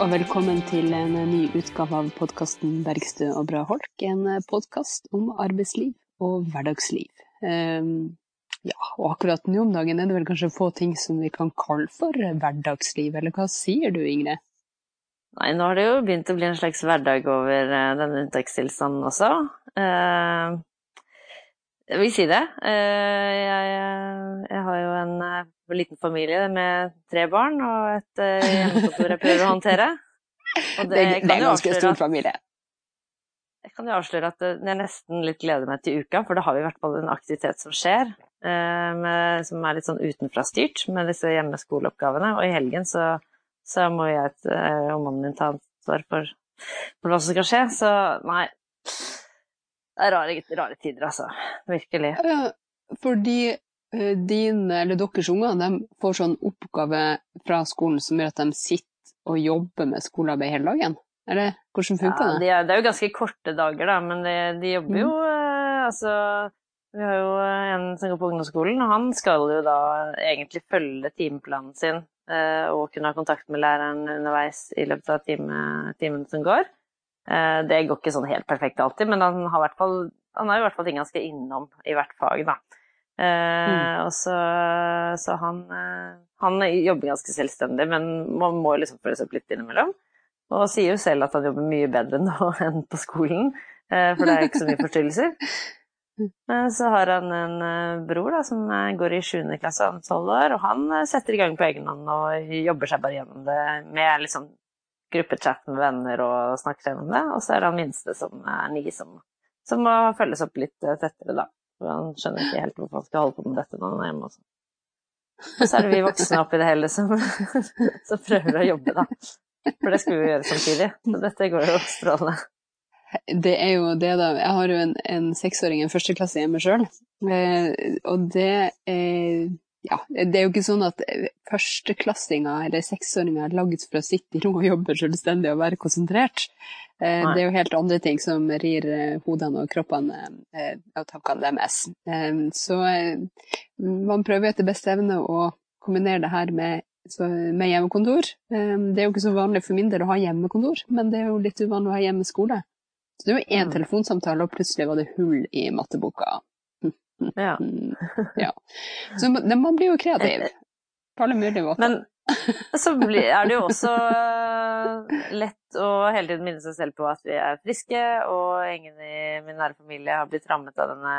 Og velkommen til en ny utgave av podkasten 'Bergstø og bra holk'. En podkast om arbeidsliv og hverdagsliv. Um, ja, og akkurat nå om dagen er det vel kanskje få ting som vi kan kalle for hverdagsliv, eller hva sier du, Ingrid? Nei, nå har det jo begynt å bli en slags hverdag over uh, denne unntakstilstanden også. Uh, jeg vil si det. Uh, jeg, jeg, har jo en liten familie med tre barn og et hjemmekontor jeg prøver å håndtere. Og det, det, det er en ganske stor familie. Jeg kan jo avsløre at jeg nesten litt gleder meg til uka, for da har vi i hvert fall en aktivitet som skjer. Med, som er litt sånn utenfrastyrt med disse hjemmeskoleoppgavene. Og i helgen så, så må jeg og mannen min ta ansvar for, for hva som skal skje. Så nei, det er rare, rare tider, altså. Virkelig. Fordi dine, eller deres unger, de får sånn oppgave fra skolen som gjør at de sitter og jobber med skolearbeid hele dagen? Eller hvordan funker ja, det? Er, det er jo ganske korte dager, da, men de, de jobber jo mm. uh, altså vi har jo en som går på ungdomsskolen, og han skal jo da egentlig følge timeplanen sin uh, og kunne ha kontakt med læreren underveis i løpet av time, timen som går. Eh, det går ikke sånn helt perfekt alltid, men han har, hvert fall, han har i hvert fall ting han skal innom i hvert fag, da. Eh, mm. Og så, så han, eh, han, jobber ganske selvstendig, men man må liksom følges opp litt innimellom. Og sier jo selv at han jobber mye bedre nå enn på skolen, for det er ikke så mye forstyrrelser. Så har han en bror da, som går i 7. klasse, han er 12 år, og han setter i gang på egen hånd og jobber seg bare gjennom det med liksom gruppechat med venner og snakker gjennom det. Og så er det han minste som er ni, som, som må følges opp litt eh, tettere, da. For han skjønner ikke helt hvorfor han skal holde på med dette når han er hjemme også. Og så er det vi voksne oppi det hele som, som prøver å jobbe, da. For det skulle vi gjøre samtidig. Så dette går jo strålende. Det er jo det, da. Jeg har jo en, en seksåring, en førsteklasse hjemme sjøl. Eh, og det er ja, det er jo ikke sånn at eh, førsteklassinger eller seksåringer er laget for å sitte i ro og jobbe selvstendig og være konsentrert. Eh, det er jo helt andre ting som rir eh, hodene og kroppene av tankene deres. Så man prøver etter beste evne å kombinere det her med, med, hjemmekontor. Det er jo ikke så vanlig for min del å ha hjemmekontor, men det er jo litt uvanlig å ha hjemmeskole. Så det er jo én mm. telefonsamtale, og plutselig var det hull i matteboka ja. ja. Så man blir jo kreativ på alle mulige måter. Men så er det jo også eh, lett å hele tiden minne seg selv på at vi er friske, og ingen i min nære familie har blitt rammet av denne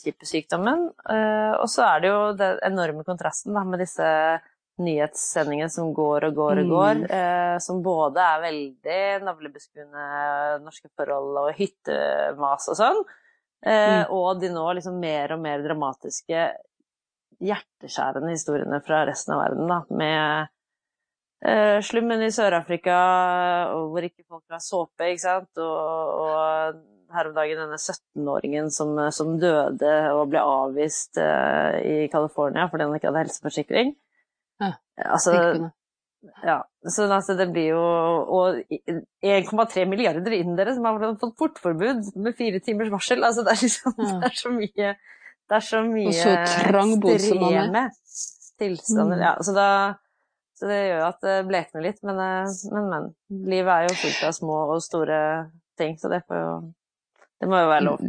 kjipe sykdommen. Eh, og så er det jo den enorme kontrasten med disse nyhetssendingene som går og går og går, mm. eh, som både er veldig navlebeskuende norske forhold og hyttemas og sånn, Eh, mm. Og de nå liksom mer og mer dramatiske, hjerteskjærende historiene fra resten av verden, da, med eh, slummen i Sør-Afrika, hvor ikke folk har såpe, ikke sant, og, og her om dagen denne 17-åringen som, som, døde og ble avvist eh, i California fordi han ikke hadde helseforsikring. Ja, altså, ja, så altså det blir jo Og 1,3 milliarder indere som har fått portforbud med fire timers varsel. Altså det er liksom ja. Det er så mye Det er så mye så ekstreme tilstander. Mm. Ja, så, da, så det gjør jo at det blekner litt, men, eh, men, men. Livet er jo fullt av små og store ting, så det jo Det må jo være lov.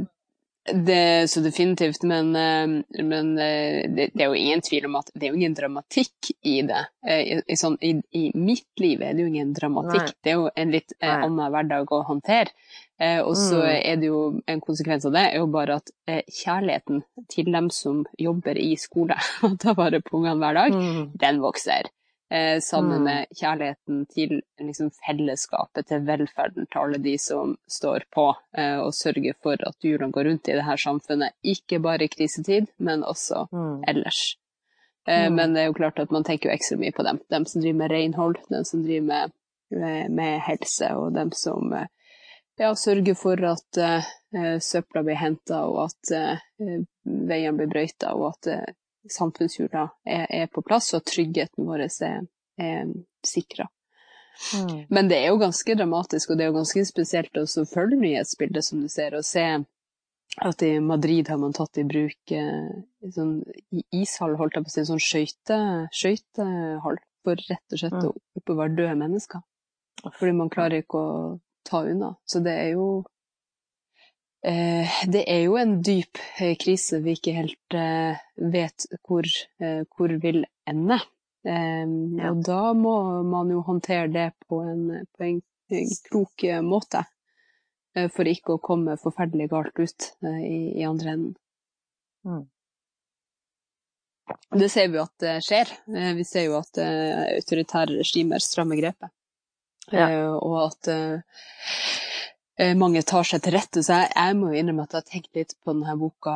Det, så definitivt, men, eh, men eh, det, det, er jo ingen tvil om at det er jo ingen dramatikk i det. Eh, I, i, sånn, i, i mitt liv er det jo ingen dramatikk, Nei. det er jo en litt eh, annen hverdag å håndtere. Eh, og så mm. er det jo en konsekvens av det er jo bare at eh, kjærligheten til dem som jobber i skole og tar vare på ungene hver dag, mm. den vokser eh, sammen mm. med kjærligheten til liksom, fellesskapet, til velferden til alle de som står på eh, og sørger for at hjulene går rundt i det her samfunnet, ikke bare i krisetid, men også mm. ellers. Eh, mm. Men det er jo klart at man tenker jo ekstra mye på dem. Dem som driver med renhold, dem som driver med, med, med helse, og dem som eh, ja, sørger for at uh, søpla blir henta, og at veiene blir brøyta, og at samfunnshjula er, er, på plass, og tryggheten vår er, er sikra. Mm. Men det er jo ganske dramatisk, og det er jo ganske spesielt å følge nyhetsbildet, som du ser, og se at i Madrid har man tatt i bruk eh, sånn ishall, holdt jeg på å si, sånn skøytehall, for rett og slett mm. å oppbevare døde mennesker. Fordi man klarer ikke å ta unna. Så det er jo Det er jo en dyp eh, krise vi ikke helt eh, vet hvor, eh, hvor vil ende. Eh, ja. Og da må man jo håndtere det på en, på en, klok måte. Eh, for ikke å komme forferdelig galt ut i, i andre enden. Mm. Det ser vi jo at det skjer. Vi ser jo at autoritære regimer strammer grepet. Ja. Eh, og at mange tar seg til rette. Så jeg, jeg må jo innrømme at jeg har tenkt litt på denne boka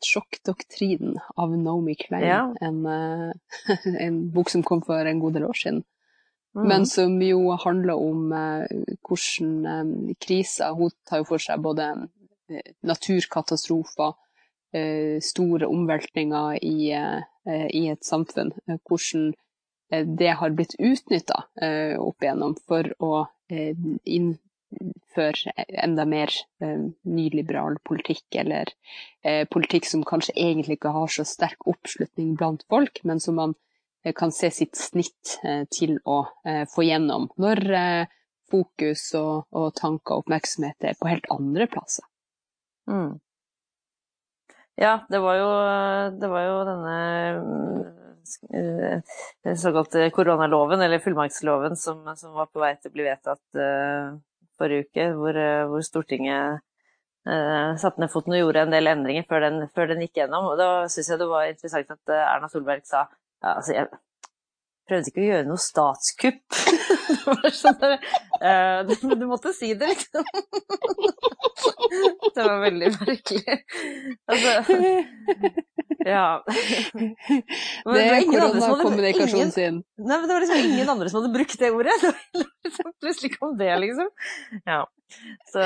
'Sjokkdoktrinen' av Naomi Klein. Ja. En, uh, en, bok som kom for en god del år siden. Mm. Men som jo handler om uh, hvordan kriser Hun tar jo for seg både naturkatastrofer, store omveltninger i, i et samfunn. hvordan Eh, det har blitt utnytta eh, opp igjennom for å eh, innføre enda mer nyliberal politikk, eller politikk som kanskje egentlig ikke har så sterk oppslutning blant folk, men som man kan se sitt snitt til å få gjennom når fokus og, og tanker og oppmerksomhet er på helt andre plasser. Mm. Ja, det var jo, det var jo denne den eh, såkalte koronaloven, eller fullmaktsloven, som, som, var på vei til å bli vedtatt uh, forrige uke, hvor, uh, hvor Stortinget uh, satte ned foten og gjorde en del endringer før den, før den gikk gjennom. Og da syns jeg det var interessant at Erna Solberg sa ja, altså jeg prøvde ikke å gjøre noe statskupp. det var sånn der, uh, Du måtte si det, liksom. det var veldig merkelig. Altså ja. Men det er koronakommunikasjonen sin. Nei, men det var liksom ingen andre som hadde brukt det ordet. Det var liksom, plutselig kom det, liksom. Ja. Så,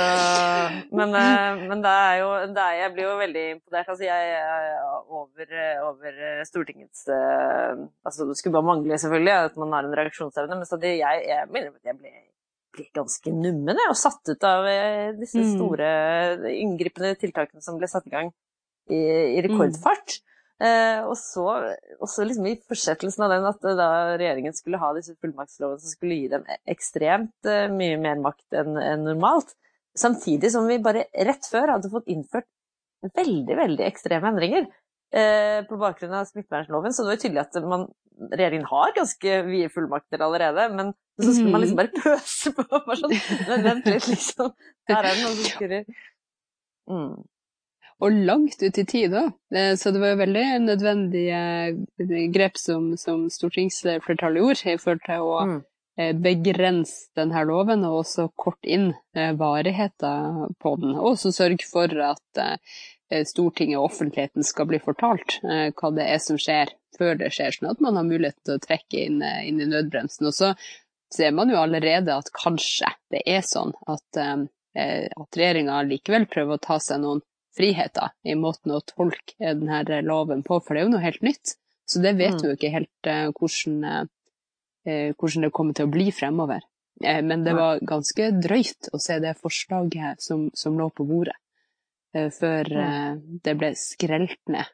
men, eh, men det er jo det er, Jeg blir jo veldig imponert. Altså, jeg er over, over Stortingets eh, Altså, det skulle bare mangle, selvfølgelig, at man har en reaksjonsevne, men så det, jeg, jeg jeg, jeg ble ble ganske nummen og satt ut av eh, disse mm. store inngripende tiltakene som ble satt i gang i, i mm. rekordfart. Mm. Eh, og så, også liksom i fortsettelsen av den at da regjeringen skulle ha disse fullmaktslovene som skulle gi dem ekstremt eh, mye mer makt enn en normalt, samtidig som vi bare rett før hadde fått innført veldig, veldig ekstreme endringer eh, på bakgrunn av smittevernloven. Så det var tydelig at man, regjeringen har ganske vide fullmakter allerede, men så skulle man liksom mm. bare pøse på. Bare sånn, men vent litt, liksom. Her er det noe som skurrer. Mm og langt ut i tid òg. Så det var jo veldig nødvendige eh, grep som, som stortingsflertallet gjorde i forhold til å mm. Eh, begrense denne loven, og også kort inn eh, varigheten på den. Og også sørge for at Stortinget og offentligheten skal bli fortalt hva det er som skjer før det skjer, sånn at man har mulighet til å trekke inn, inn i nødbremsen. Og så ser man jo allerede at kanskje det er sånn at, at regjeringa likevel prøver å ta seg noen friheter i måten å tolke denne loven på, for det er jo noe helt nytt. Så det vet mm. vi jo ikke helt eh, hvordan, eh, hvordan, det kommer til å bli fremover. Eh, men det var ganske drøyt å se det forslaget som, som lå på bordet, før det ble skrelt ned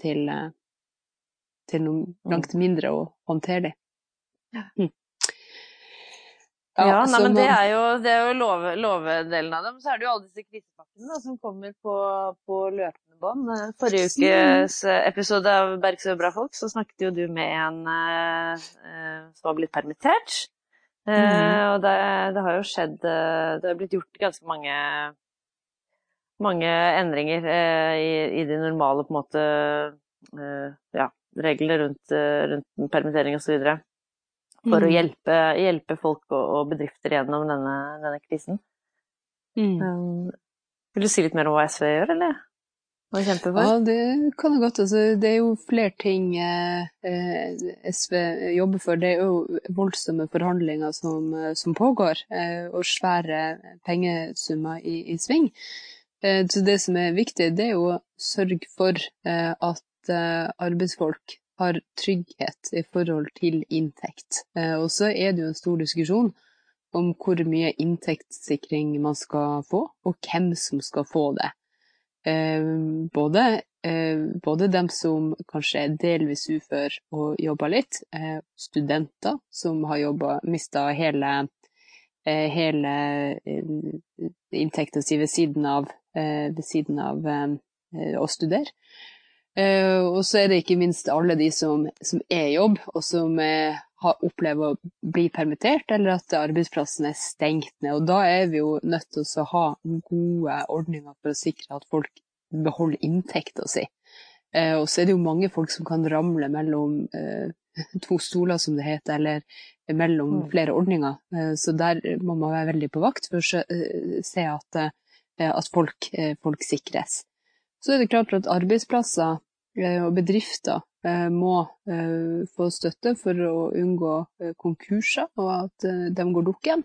til, til noe mm. langt mindre og håndterlig. Mm. Ja, ja nei, men det er jo, det er jo love, lovedelen av dem. Så er det jo alle disse krisepakkene som kommer på, på løpende bånd. Eh, forrige ukes eh, episode av Bergsø bra folk, så snakket jo du med en uh, som var blitt permittert. Mm. Og det, det, har jo skjedd Det har blitt gjort ganske mange, mange endringer uh, i, i, de normale på en måte ja, reglene rundt, rundt permittering osv for mm. å hjelpe, hjelpe folk og, og, bedrifter gjennom denne, denne krisen. Mm. Um, vil du si litt mer om hva SV gjør, eller? Hva kjemper for? Ja, det kan jeg godt. Altså, det er jo flere ting eh, SV jobber for. Det er jo voldsomme forhandlinger som, som pågår, eh, og svære pengesummer i, i sving. Eh, så det som er viktig, det er jo å sørge for eh, at eh, arbeidsfolk har trygghet i forhold til inntekt. Eh, og så er det jo en stor diskusjon om hvor mye inntektssikring man skal få, og hvem som skal få det. Eh, både, både dem som kanskje er delvis ufør og jobber litt, studenter som har mista hele hele inntekta si ved siden av, ved siden av å studere. Og så er det ikke minst alle de som, som er i jobb, og som har opplever å bli permittert, eller at arbeidsplassen er stengt ned. Og da er vi jo nødt til å ha gode ordninger for å sikre at folk beholder inntekta si. Eh, og så er det jo mange folk som kan ramle mellom eh, to stoler, som det heter, eller mellom mm. flere ordninger. Eh, så der må man være veldig på vakt for å se at, at folk, folk, sikres. Så er det klart at arbeidsplasser og bedrifter må få støtte for å unngå konkurser, og at de går dukken.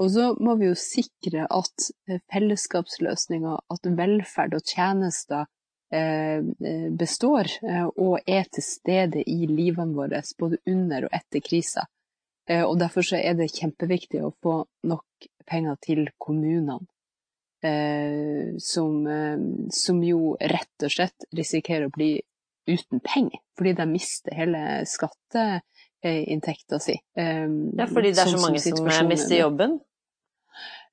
Og så må vi jo sikre at fellesskapsløsninger, at velferd og tjenester Eh, består eh, og er til stede i livene våre både under og etter krisa. Eh, og derfor er det kjempeviktig å få nok penger til kommunene. Som, som jo rett og slett risikerer å bli uten penger, fordi de mister hele skatteinntekta si. Ja, fordi det er så mange som mister jobben?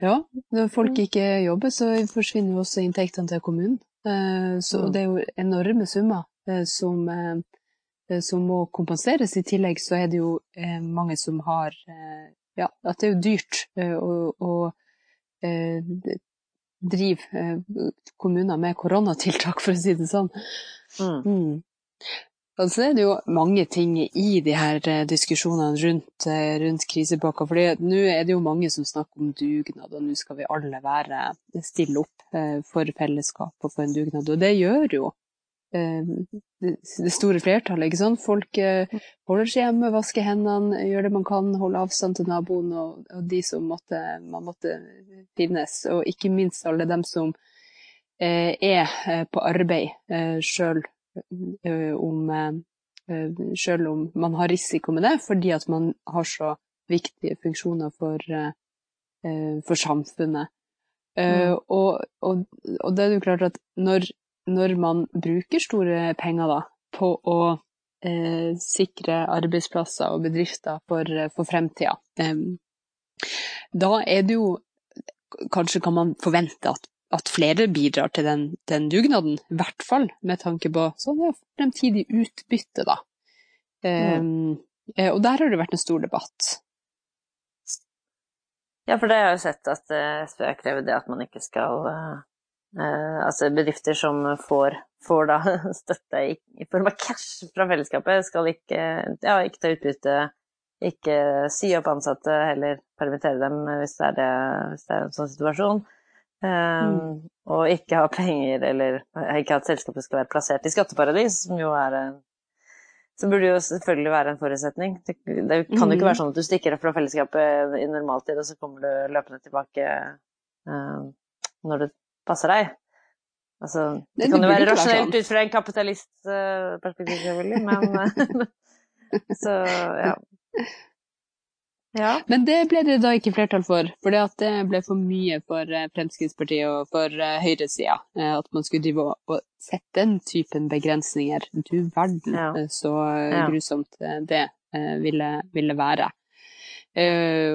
Ja, når folk mm. ikke jobber, så forsvinner jo også inntektene til kommunen. Eh, så mm. det er jo enorme summer eh, som, eh, som, må kompenseres. I tillegg så er det jo mange som har Ja, at det er jo dyrt å, å drive kommuner med koronatiltak, for å si det sånn. Mm. Mm. Og så er det jo mange ting i de her diskusjonene rundt, rundt krisepakka. For nå er det jo mange som snakker om dugnad, og nå skal vi alle være stille opp Eh, for fellesskap og for en dugnad. Og det gjør jo eh, det store flertallet. ikke sant? Folk eh, holder seg hjemme, vasker hendene, gjør det man kan, holder avstand til naboen og, og de som måtte, man måtte finnes. Og ikke minst alle dem som er på arbeid sjøl om, selv om man har risiko med det, fordi at man har så viktige funksjoner for, for samfunnet. Mm. Og, og, og, det er jo klart at når, når man bruker store penger da, på å eh, sikre arbeidsplasser og bedrifter for, for fremtida, eh, da er det jo Kanskje kan man forvente at, at flere bidrar til den, den, dugnaden, i hvert fall med tanke på sånn, ja, fremtidig utbytte, da. Eh, mm. Og der har det vært en stor debatt. Ja, for det har jeg jo sett at eh, SV har krevd det at man ikke skal eh, Altså bedrifter som får, får da støtte i, i, form av cash fra fellesskapet, skal ikke, ja, ikke ta utbytte, ikke si opp ansatte, heller permittere dem hvis det er, det, hvis det er en sånn situasjon. Um, mm. Og ikke ha penger, eller ikke at selskapet skal være plassert i skatteparadis, som jo er en så burde jo selvfølgelig være en forutsetning. Det, det kan jo ikke være mm. sånn at du stikker av fra fellesskapet i normaltid, og så kommer du løpende tilbake uh, når det passer deg. Altså, det, kan jo være rasjonelt ut fra en kapitalistperspektiv, selvfølgelig, men Så, ja. Ja. Men det ble det da ikke flertall for, for det ble for mye for eh, Fremskrittspartiet og for eh, høyresida. Eh, at man skulle drive og, sette den typen begrensninger. Du verden ja. så grusomt det ville, ville være.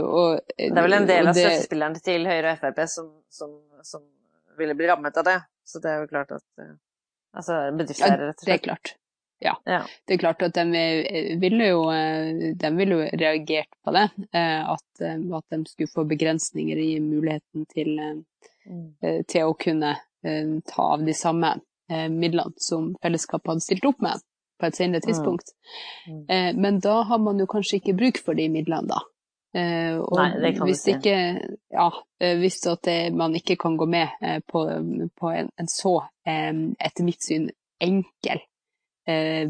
Og, det er vel en del av støttespillerne til Høyre og Frp som, som, som, ville bli rammet av det. Så det er jo klart at Altså bedrifter, rett og slett. Det er klart. Ja. ja. Det er klart at de ville jo, de ville jo reagert på det. Eh, at, eh, at, de skulle få begrensninger i muligheten til, mm. Eh, til å kunne ta av de samme midlene som fellesskapet hadde stilt opp med på et senere mm. tidspunkt. Mm. Mm. Men da har man jo kanskje ikke bruk for de midlene, da. Og Nei, hvis ikke ja, hvis det, man ikke kan gå med på, på en, en, så, etter mitt syn, enkel Eh,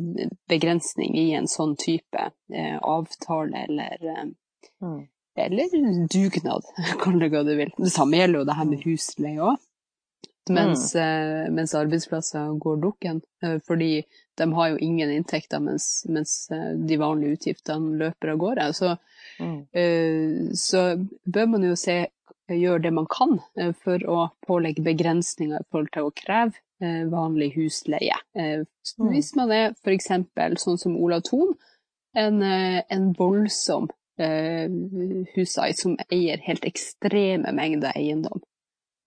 begrensning i en sånn type eh, avtale eller, eh, mm. eller dugnad, kall det hva du vil. Det samme gjelder jo det her med mm. husleie òg. Mens, mm. mens, arbeidsplasser går dukken. Fordi de har jo ingen inntekter, mens, mens de vanlige utgiftene løper av gårde. Så, mm. så bør man jo se, gjøre det man kan for å pålegge begrensninger i forhold til å kreve uh, vanlig husleie. Eh, mm. Hvis man er f.eks. sånn som Olav Thon, en, eh, en voldsom eh, huseier som eier helt ekstreme mengder eiendom.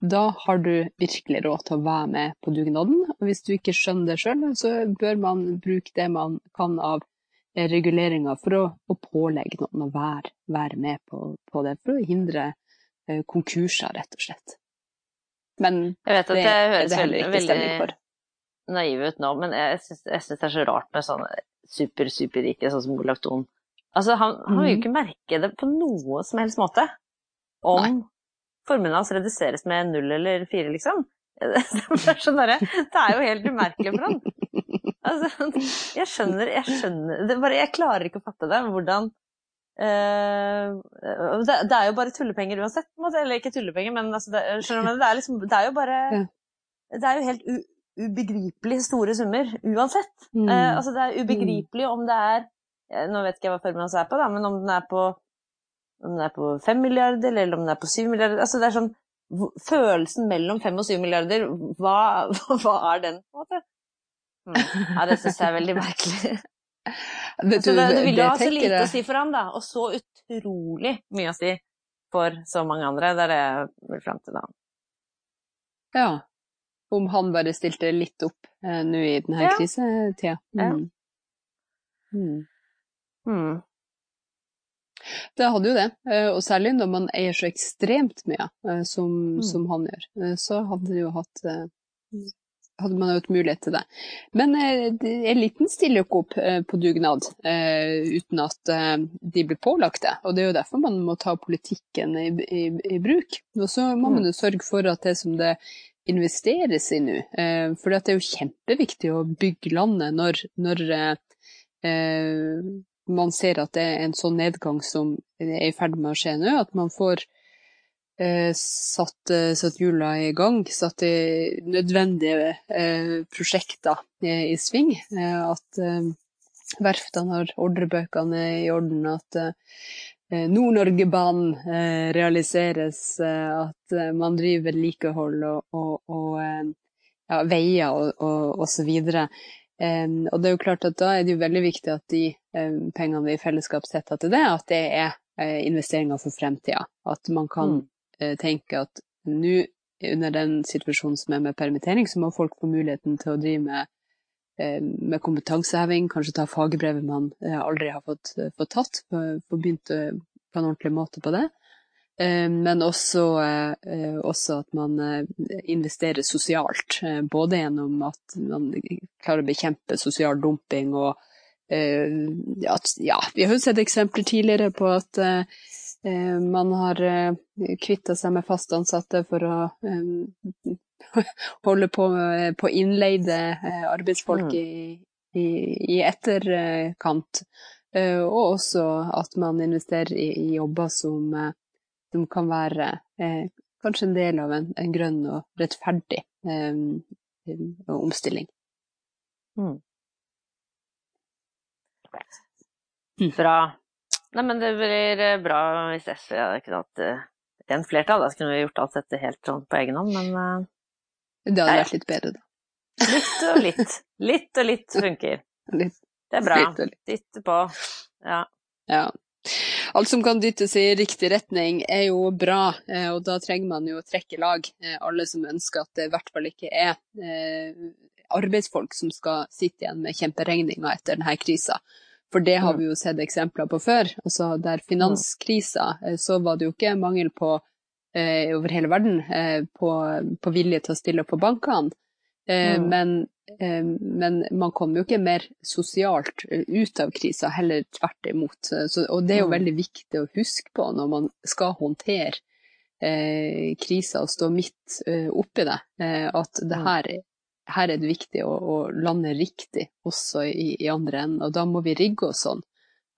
Da har du virkelig råd til å være med på dugnaden, og hvis du ikke skjønner det sjøl, så bør man bruke det man kan av reguleringer for å, å pålegge noen å være, være med på, på, det, for å hindre eh, konkurser, rett og slett. Men jeg vet at det, det høres det stemning for. Naiv ut nå, men jeg syns det er så rart med sånne super, superrike, sånn som Olav Thon. Altså, han, han vil jo mm. ikke merke det på noe som helst måte om Nei. Formuen hans reduseres med null eller fire, liksom. Det er, sånn der, det er jo helt umerkelig for han. Altså, jeg skjønner, jeg skjønner det bare, Jeg klarer ikke å fatte det. Hvordan uh, det, det, er jo bare tullepenger uansett, Eller ikke tullepenger, men altså, det, skjønner du, det er, liksom, det er jo bare Det er jo helt u, ubegripelig store summer uansett. Mm. Uh, altså, det er ubegripelig om det er Nå vet ikke jeg hva formen hans er på, da, men om den er på om den er på fem milliarder, eller om den er på syv milliarder altså det er sånn, Følelsen mellom fem og syv milliarder, hva, hva er den? på en måte? Mm. Ja, det syns jeg er veldig merkelig. Det, du, det, det ville jo ha så lite å si for ham, da, og så utrolig mye å si for så mange andre. Det er det jeg vil fram til, da. Ja. Om han bare stilte litt opp eh, nå i denne ja. krisetida. Mm. Ja. Mm. Mm. Det hadde jo det, eh, og særlig når man eier så ekstremt mye eh, som, mm. som han gjør. Eh, så hadde hatt hadde man jo hatt mulighet til det. Men eliten stiller jo ikke opp på dugnad uten at de blir pålagt det. Og det er jo derfor man må ta politikken i, i, i bruk. Og så må man jo mm. sørge for at det som det investeres i nå For det er jo kjempeviktig å bygge landet når, når eh, man ser at det er en sånn nedgang som er i ferd med å skje nå. At man får Eh, satt, eh, satt hjula i gang, satt i nødvendige eh, prosjekter i, sving. At verftene har ordrebøkene i orden, at Nord-Norge-banen realiseres, at man driver vedlikehold og, og, og ja, veier og, og, og, så videre. og det er jo klart at da er det jo veldig viktig at de pengene vi i fellesskap setter til det, at det er investeringer for fremtida. At man kan mm. uh, tenke at nå, under den situasjonen som er med permittering, så må folk få muligheten til å drive med, med kompetanseheving, kanskje ta fagbrevet man eh, aldri har fått, fått tatt, få begynt på en ordentlig måte på det. Men også, også, at man investerer sosialt, både gjennom at man klarer å bekjempe sosial dumping og at, ja, vi har jo sett eksempler tidligere på at Eh, man har eh, kvitta seg med fast ansatte for å eh, holde på, på innleide arbeidsfolk mm. i, i, i, etterkant. Og også at man investerer i, i jobber som, som, kan være kanskje en del av en, en grønn og rettferdig omstilling. Mm. Bra. Nei, men det blir eh, bra hvis SV hadde ikke hatt uh, en flertall. Da skulle vi gjort alt dette helt sånn på egen hånd, men uh, Det hadde vært litt bedre, da. Litt og litt. Litt og litt funker. Litt. Det er bra. Dytte på. Ja. ja. Alt som kan dyttes i riktig retning er jo bra, og da trenger man jo å trekke lag. Alle som ønsker at det i hvert fall ikke er arbeidsfolk som skal sitte igjen med kjemperegninga etter denne krisa. For det har mm. vi jo sett eksempler på før. Altså der finanskrisa, eh, så var det jo ikke mangel på eh, over hele verden eh, på, på, vilje til å stille opp på bankene. Eh, mm. men, eh, men, man kommer jo ikke mer sosialt eh, ut av krisa, heller tvert imot. Så, og det er jo mm. veldig viktig å huske på når man skal håndtere krisa og stå midt oppi det, at det mm. her her er det viktig å, å lande riktig også i, i, andre enden, og da må vi rigge oss sånn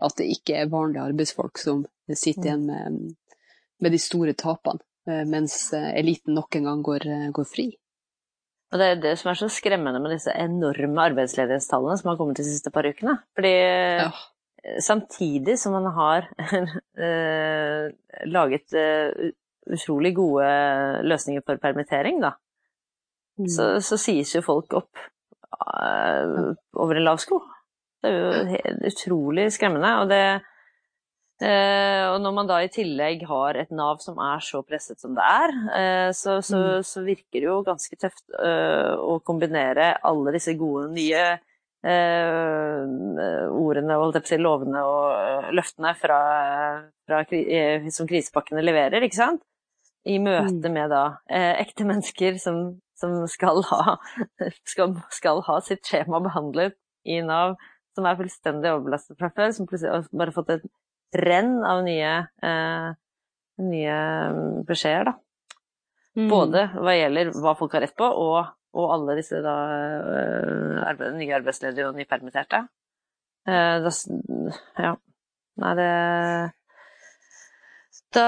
at det ikke er vanlige arbeidsfolk som sitter igjen med, med de store tapene, eh, mens eh, eliten nok en gang går, eh, går, fri. Og Det er det som er så skremmende med disse enorme arbeidsledighetstallene som har kommet de siste par ukene. Fordi ja. samtidig som man har laget utrolig gode løsninger for permittering, da, Mm. så, så, sies jo folk opp uh, over en lav sko. Det er jo utrolig skremmende. Og det, Eh, og når man da i tillegg har et Nav som er så presset som det er, eh, så, så, mm. så, virker det jo ganske tøft eh, å kombinere alle disse gode nye eh, ordene, å si, lovene og eh, løftene fra, fra, eh, som krisepakkene leverer, ikke sant? I møte mm. med da ekte mennesker som, som skal, ha, skal, skal ha sitt skjema behandlet i Nav, som er fullstendig overbelastet fra før, som plutselig har bare fått et renn av nye, eh, nye mm, beskjeder, da. Mm. Både hva gjelder hva folk har rett på, og, og alle disse da, eh, arbeid, nye arbeidsledige og nypermitterte. Eh, da, ja. Nei, det da,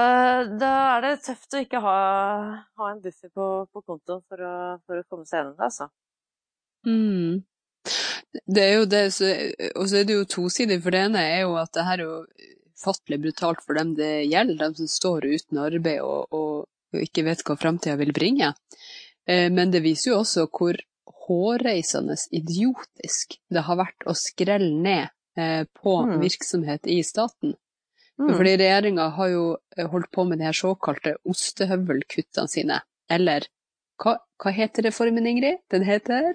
da, er det tøft å ikke ha, ha en buffer på, på kontoen for, for, å komme seg gjennom det, altså. Mm. Det er jo det, og så er det jo tosidig, for det ene er jo at det her er jo ufattelig brutalt for dem det gjelder, de som står uten arbeid og, og, og ikke vet hva framtida vil bringe. Eh, men det viser jo også hvor hårreisende idiotisk det har vært å skrelle ned eh, på mm. virksomhet i staten. Mm. Fordi regjeringa har jo eh, holdt på med de her såkalte ostehøvelkuttene sine. Eller hva, hva heter reformen, Ingrid? Den heter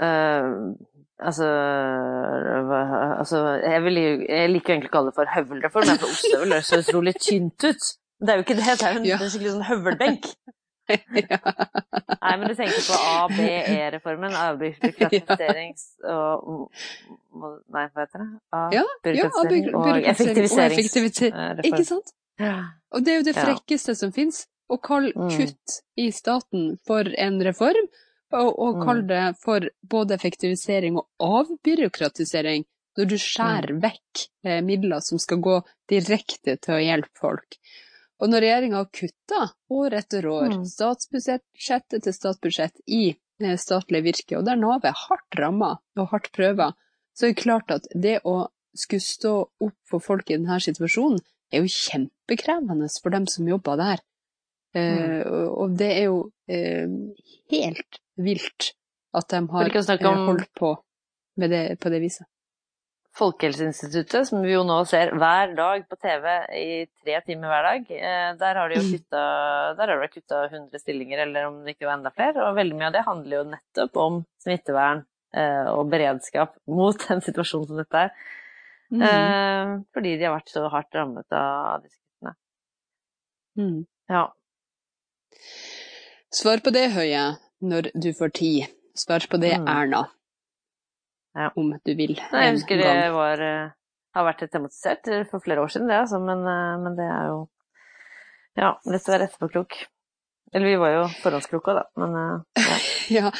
uh, Altså, altså jeg, vil, jeg, liker egentlig å kalle det for høvelreform, for ostehøvel høres så utrolig tynt ut. Det er jo ikke det, det er jo en, ja. skikkelig sånn høvelbenk. ja. Nei, men du tenker på ABE-reformen, avbyråkratiserings og Nei, hva heter det? Avbyråkratisering ja, og effektiviseringsreform. Ikke sant? Og det er jo det frekkeste som fins, å kalle mm. kutt i staten for en reform og, og kall det for både effektivisering og avbyråkratisering, når du skjærer mm. vekk eh, midler som skal gå direkte til å hjelpe folk. Og når regjeringa har kutta år etter år, mm. statsbudsjettet til statsbudsjett i eh, statlig virke, og der Nav er hardt ramma og hardt prøva, så er det klart at det å skulle stå opp for folk i denne situasjonen, er jo kjempekrevende for dem som jobber der. Mm. Uh, og det er jo uh, helt vilt at de har eh, holdt på det, på det viset. Folkehelseinstituttet, som vi jo nå ser hver dag på TV i tre timer hver dag, eh, der har de jo mm. kutta, der har de kutta 100 stillinger, eller om det ikke var enda flere. Og veldig mye av det handler jo nettopp om smittevern eh, og beredskap mot en situasjon som dette er. Mm. Fordi de har vært så hardt rammet av disse kuttene. Mm. Ja. Svar på det, Høie når du får tid. Svar på det, mm. Erna. Ja. Om du vil. Nei, jeg husker det var, uh, har vært tematisert for flere år siden, det, altså, men, uh, men, det er jo Ja, lett å være etterpåklok. Eller vi var jo forhåndskloke, da, men uh, ja. ja.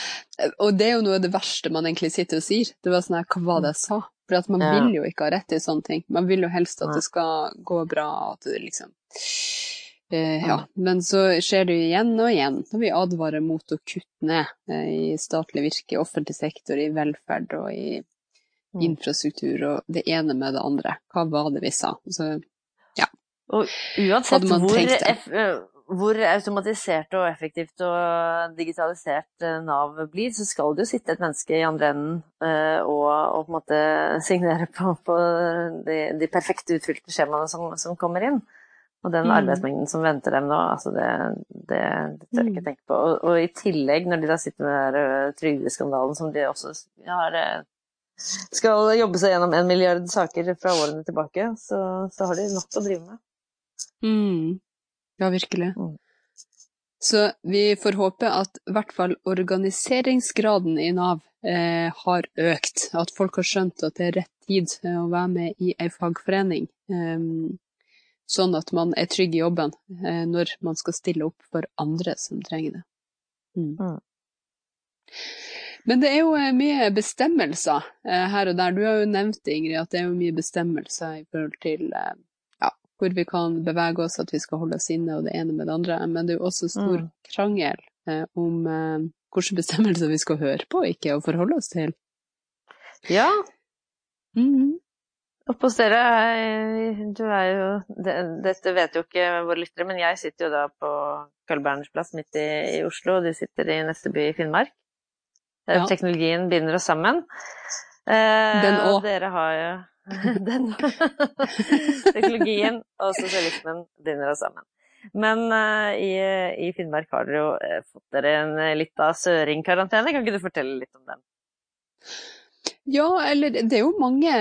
Og det er jo noe av det verste man egentlig sitter og sier. Det var sånn her, hva var det jeg sa? For at man ja. vil jo ikke ha rett i sånne ting. Man vil jo helst at det skal gå bra, at du liksom Eh, ja, men så skjer det jo igjen og igjen når vi advarer mot å kutte ned eh, i statlig virke, i offentlig sektor, i velferd og i mm. infrastruktur og det ene med det andre. Hva var det vi sa? Så, ja. Og uansett hvor, eh, hvor, automatisert og effektivt og digitalisert Nav blir, så skal det jo sitte et menneske i andre enden og, og på en måte signere på, på de, de perfekte utfylte skjemaene som, som kommer inn. Og den mm. arbeidsmengden som venter dem nå, altså det, det, det tør jeg ikke mm. tenke på. Og, og, i tillegg, når de da sitter med den der trygdeskandalen som de også har skal jobbe seg gjennom en milliard saker fra årene tilbake, så, så har de nok å drive med. Mm. Ja, virkelig. Mm. Så vi får håpe at i hvert fall organiseringsgraden i Nav eh, har økt. At folk har skjønt at det er rett tid å være med i ei fagforening. Um, sånn at man er trygg i jobben eh, når man skal stille opp for andre som trenger det. Mm. Mm. Men det er jo eh, mye bestemmelser eh, her og der. Du har jo nevnt Ingrid, at det er jo mye bestemmelser i forhold til ja, hvor vi kan bevege oss, at vi skal holde oss inne og det ene med det andre. Men det er jo også stor mm. krangel om hvilke bestemmelser vi skal høre på ikke og forholde oss til. Ja. Mm. Oppe hos dere, du er jo Dette vet jo ikke våre lyttere, men jeg sitter jo da på Carl Berners plass midt i, i, Oslo, og du sitter i neste by i Finnmark. Ja. Teknologien binder oss sammen. Den òg. Dere har jo Den Teknologien og sosialismen binder oss sammen. Men eh, i, i, Finnmark har dere jo uh, fått dere en litt lita søringkarantene. Kan ikke du fortelle litt om den? Ja, eller det er jo mange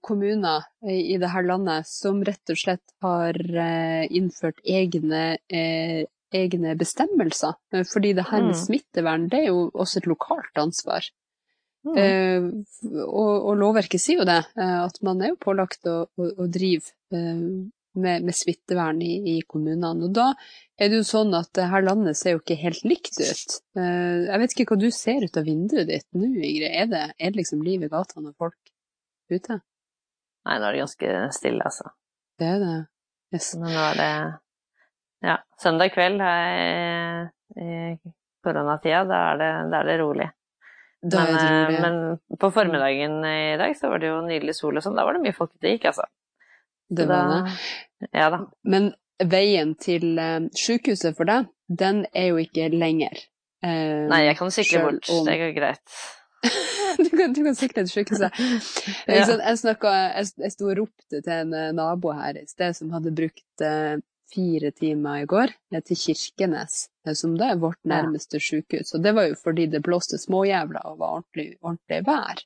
kommuner i dette landet som rett og slett har innført egne, egne bestemmelser. Fordi det her med mm. smittevern, det er jo også et lokalt ansvar. Mm. Og, og, lovverket sier jo det, at man er jo pålagt å, å, å drive med, med, smittevern i, i, kommunene. Og da er det jo sånn at det her landet ser jo ikke helt likt ut. jeg vet ikke hva du ser ut av vinduet ditt nå, Ingrid. Er det, er det liksom liv i gatene og folk ute? Nei, nå er det ganske stille, altså. Det er det. Yes. Men nå er det ja, søndag kveld her i koronatida, da er det, da er det rolig. Men, eh, men, på formiddagen i dag så var det jo nydelig sol og sånn. Da var det mye folk ute gikk, altså. Det var det. Ja da. Men veien til uh, sykehuset for deg, den er jo ikke lenger. Uh, Nei, jeg kan sykle bort. Om... Det går greit. du, kan, du kan sykle til sykehuset. ja. Jeg, snakket, jeg, jeg sto og ropte til en nabo her i sted som hadde brukt uh, fire timer i går til Kirkenes, eh, som det er vårt nærmeste ja. sykehus. Og det var jo fordi det blåste småjævla og var ordentlig, ordentlig vær.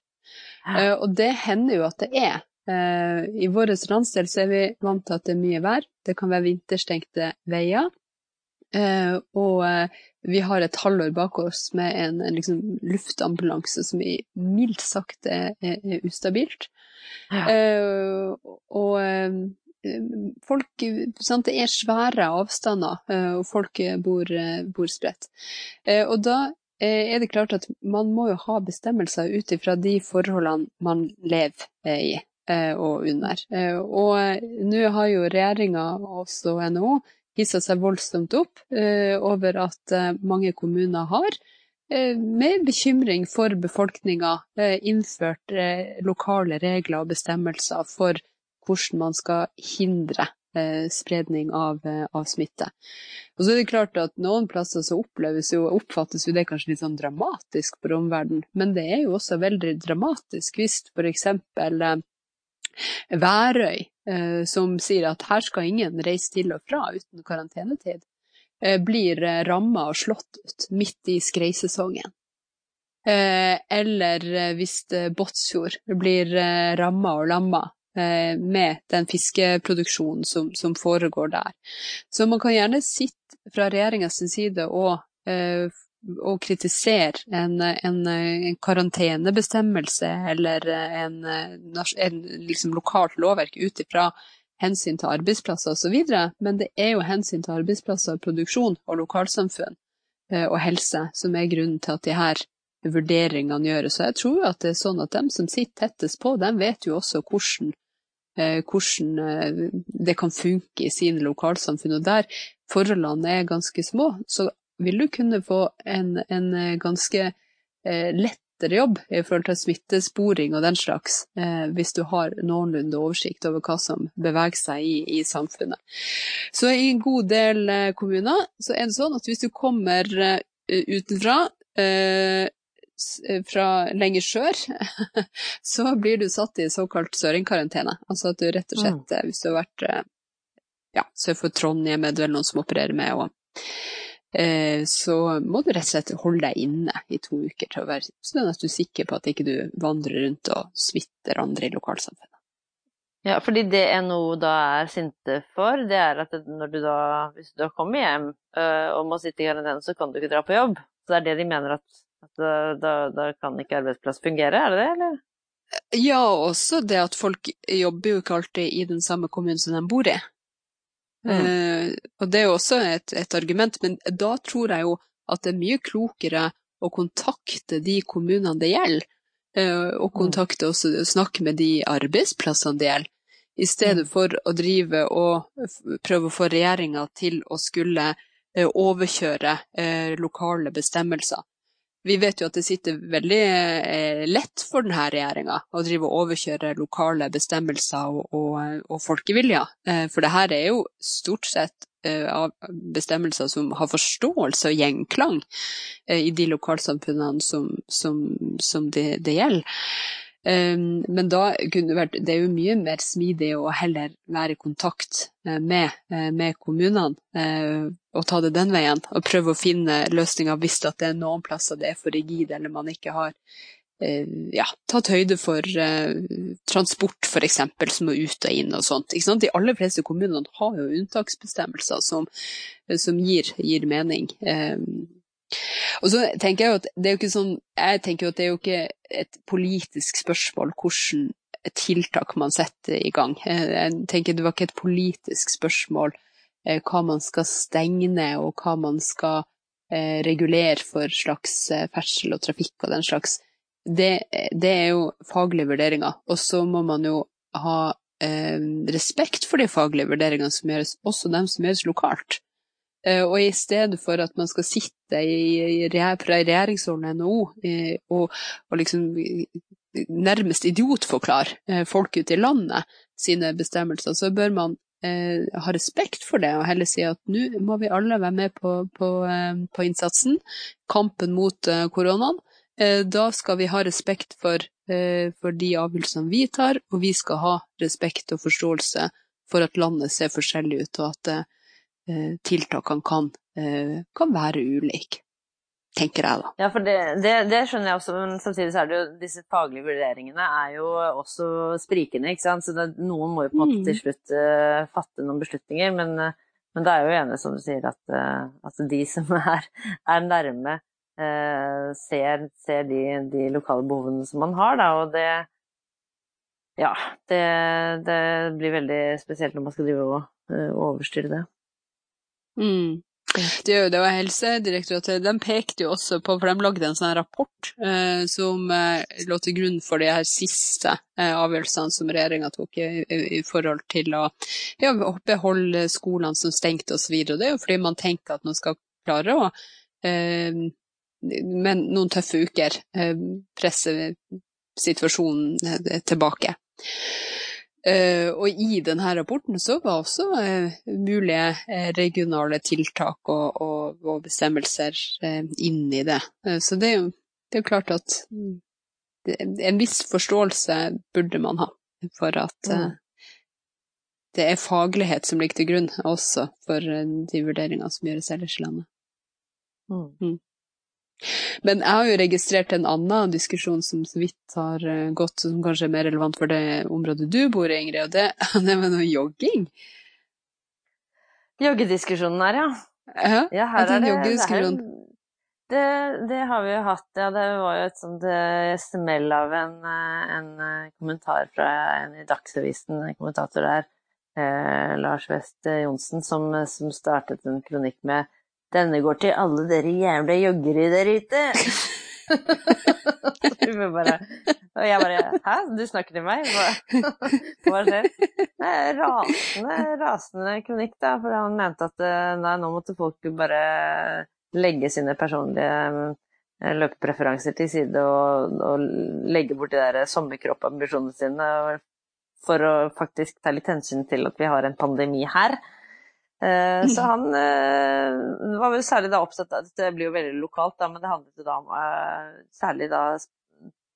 Ja. Uh, og det hender jo at det er. Uh, I vår landsdel så er vi vant til at det er mye vær. Det kan være vinterstengte veier. Uh, og vi har et halvår bak oss med en, en liksom, luftambulanse som i mildt sagt er, er, ustabilt. Ja. og folk sant, Det er svære avstander, eh, og folk bor, bor spredt. Eh, og da eh, er det klart at man må jo ha bestemmelser ut ifra de forholdene man lever i og under. Og nå har jo regjeringa, også NHO, hissa seg voldsomt opp over at mange kommuner har med bekymring for befolkninga innført lokale regler og bestemmelser for hvordan man skal hindre eh, spredning av, eh, av, smitte. Og så er det klart at Noen plasser så jo, oppfattes jo det kanskje litt sånn dramatisk for omverdenen, men det er jo også veldig dramatisk hvis f.eks. Værøy, eh, som sier at her skal ingen reise til og fra uten karantenetid, eh, blir eh, ramma og slått ut midt i skreisesongen. Eller hvis Båtsfjord blir ramma og lamma med den fiskeproduksjonen som, som, foregår der. Så man kan gjerne sitte fra regjeringas side og, og kritisere en, en, en, karantenebestemmelse eller en, en liksom lokalt lovverk ut ifra hensyn til arbeidsplasser osv., men det er jo hensyn til arbeidsplasser, produksjon og lokalsamfunn eh, og helse som er grunnen til at de her vurderingene gjøres. Så jeg tror at det er sånn at dem som sitter tettest på, dem vet jo også hvordan Eh, hvordan eh, det kan funke i sine lokalsamfunn. Og der forholdene er ganske små, så vil du kunne få en, en eh, ganske lettere jobb i forhold til smittesporing og den slags, hvis du har noenlunde oversikt over hva som beveger seg i, i samfunnet. Så i en god del kommuner så er det sånn at hvis du kommer utenfra, Eh, fra lenger sør, så blir du satt i såkalt søringkarantene. Altså at du rett og slett, mm. Eh, hvis du har vært eh, ja, sør for Trondheim, er det vel noen som opererer med, og eh, så må du rett og slett holde deg inne i to uker til å være sånn at du er sikker på at ikke du vandrer rundt og smitter andre i lokalsamfunnet. Ja, fordi det NHO da er sinte for, det er at når du da, hvis du da kommer hjem øh, og må sitte i karantene, så kan du ikke dra på jobb. Så det er det de mener at at da, da, kan ikke arbeidsplass fungere, er det det, eller? Ja, også det at folk jobber jo ikke alltid i den samme kommunen som de bor i. Mm. Uh, og det er jo også et, et, argument, men da tror jeg jo at det er mye klokere å kontakte de kommunene det gjelder, eh, og mm. kontakte også, snakke med de arbeidsplassene det gjelder, i stedet mm. for å drive og prøve å få regjeringa til å skulle uh, overkjøre lokale bestemmelser. Vi vet jo at det sitter veldig eh, lett for denne regjeringa å drive og overkjøre lokale bestemmelser og, og, og folkeviljer. Eh, for det her er jo stort sett eh, av bestemmelser som har forståelse og gjenklang i de lokalsamfunnene som, som, som det, det, gjelder. Men da kunne det vært Det er jo mye mer smidig å heller være i kontakt med, med, kommunene og ta det den veien. Og prøve å finne løsninger hvis det er noen plasser det er for rigid eller man ikke har ja, tatt høyde for transport f.eks. som må ut og inn og sånt. De aller fleste kommunene har jo unntaksbestemmelser som, som gir, gir, mening. Og så tenker jeg at det er jo ikke sånn Jeg tenker at det er jo ikke et politisk spørsmål hvordan tiltak man setter i gang. Jeg tenker det var ikke et politisk spørsmål eh, hva man skal stenge ned og hva man skal eh, regulere for slags eh, ferdsel og trafikk og den slags. Det, det er jo faglige vurderinger. Og så må man jo ha eh, respekt for de faglige vurderingene som gjøres, også dem som gjøres lokalt. Eh, og i stedet for at man skal sitte i, fra regjeringsholdet NHO og, og liksom nærmest idiotforklare eh, folk ute i landet sine bestemmelser, så bør man eh, ha respekt for det og heller si at nå må vi alle være med på, på, eh, på innsatsen, kampen mot eh, koronaen. Eh, da skal vi ha respekt for, for de avgjørelsene vi tar, og vi skal ha respekt og forståelse for at landet ser forskjellig ut, og at tiltakene kan, kan være ulike, tenker jeg da. Ja, for det, det, det, skjønner jeg også, men samtidig så er det jo disse faglige vurderingene er jo også sprikende, ikke sant. Så det, noen må jo på en måte til mm. slutt uh, fatte noen beslutninger, men, uh, men det er jo enig, som du sier, at, uh, at de som er, er nærme, ser, ser de, de, lokale behovene som man har, da, og det ja, det, det, blir veldig spesielt når man skal drive og overstyre det. Mm. Det, det var Helsedirektoratet. De pekte jo også på, for de lagde en sånn rapport eh, som eh, lå til grunn for de her siste eh, avgjørelsene som regjeringa tok i, i, forhold til å ja, beholde skolene som stengte osv. Det er jo fordi man tenker at man skal klare å eh, med noen tøffe uker eh, presse situasjonen eh, tilbake. Uh, og i denne rapporten så var også uh, mulige uh, regionale tiltak og, og, og bestemmelser inni i det. så det er, jo, det er klart at mm, en viss forståelse burde man ha for at mm. det er faglighet som ligger til grunn også for de vurderingene som gjøres ellers i landet. Mm. Men jeg har jo registrert en annen diskusjon som så vidt har eh, gått, som kanskje er mer relevant for det området du bor i, Ingrid, og det, det med noe jogging. Joggediskusjonen her, ja. Ja, ja her er det, det, det, det, har vi jo hatt, ja. Det var jo et sånt eh, smell av en, eh, en, kommentar fra en i Dagsavisen, en kommentator der, eh, Lars West Johnsen, som, som startet en kronikk med denne går til alle dere jævla joggere der ute. bare, og jeg bare Hæ, du snakker til meg? Hva, hva skjer? Rasende, rasende kronikk, da. For han mente at eh, nei, nå måtte folk bare legge sine personlige eh, løpepreferanser til side og, og legge bort de der sommerkroppambisjonene sine for å faktisk ta litt hensyn til at vi har en pandemi her. Eh, så han uh, var vel særlig da opptatt av Det blir jo veldig lokalt, da, men det handlet jo da om uh, særlig da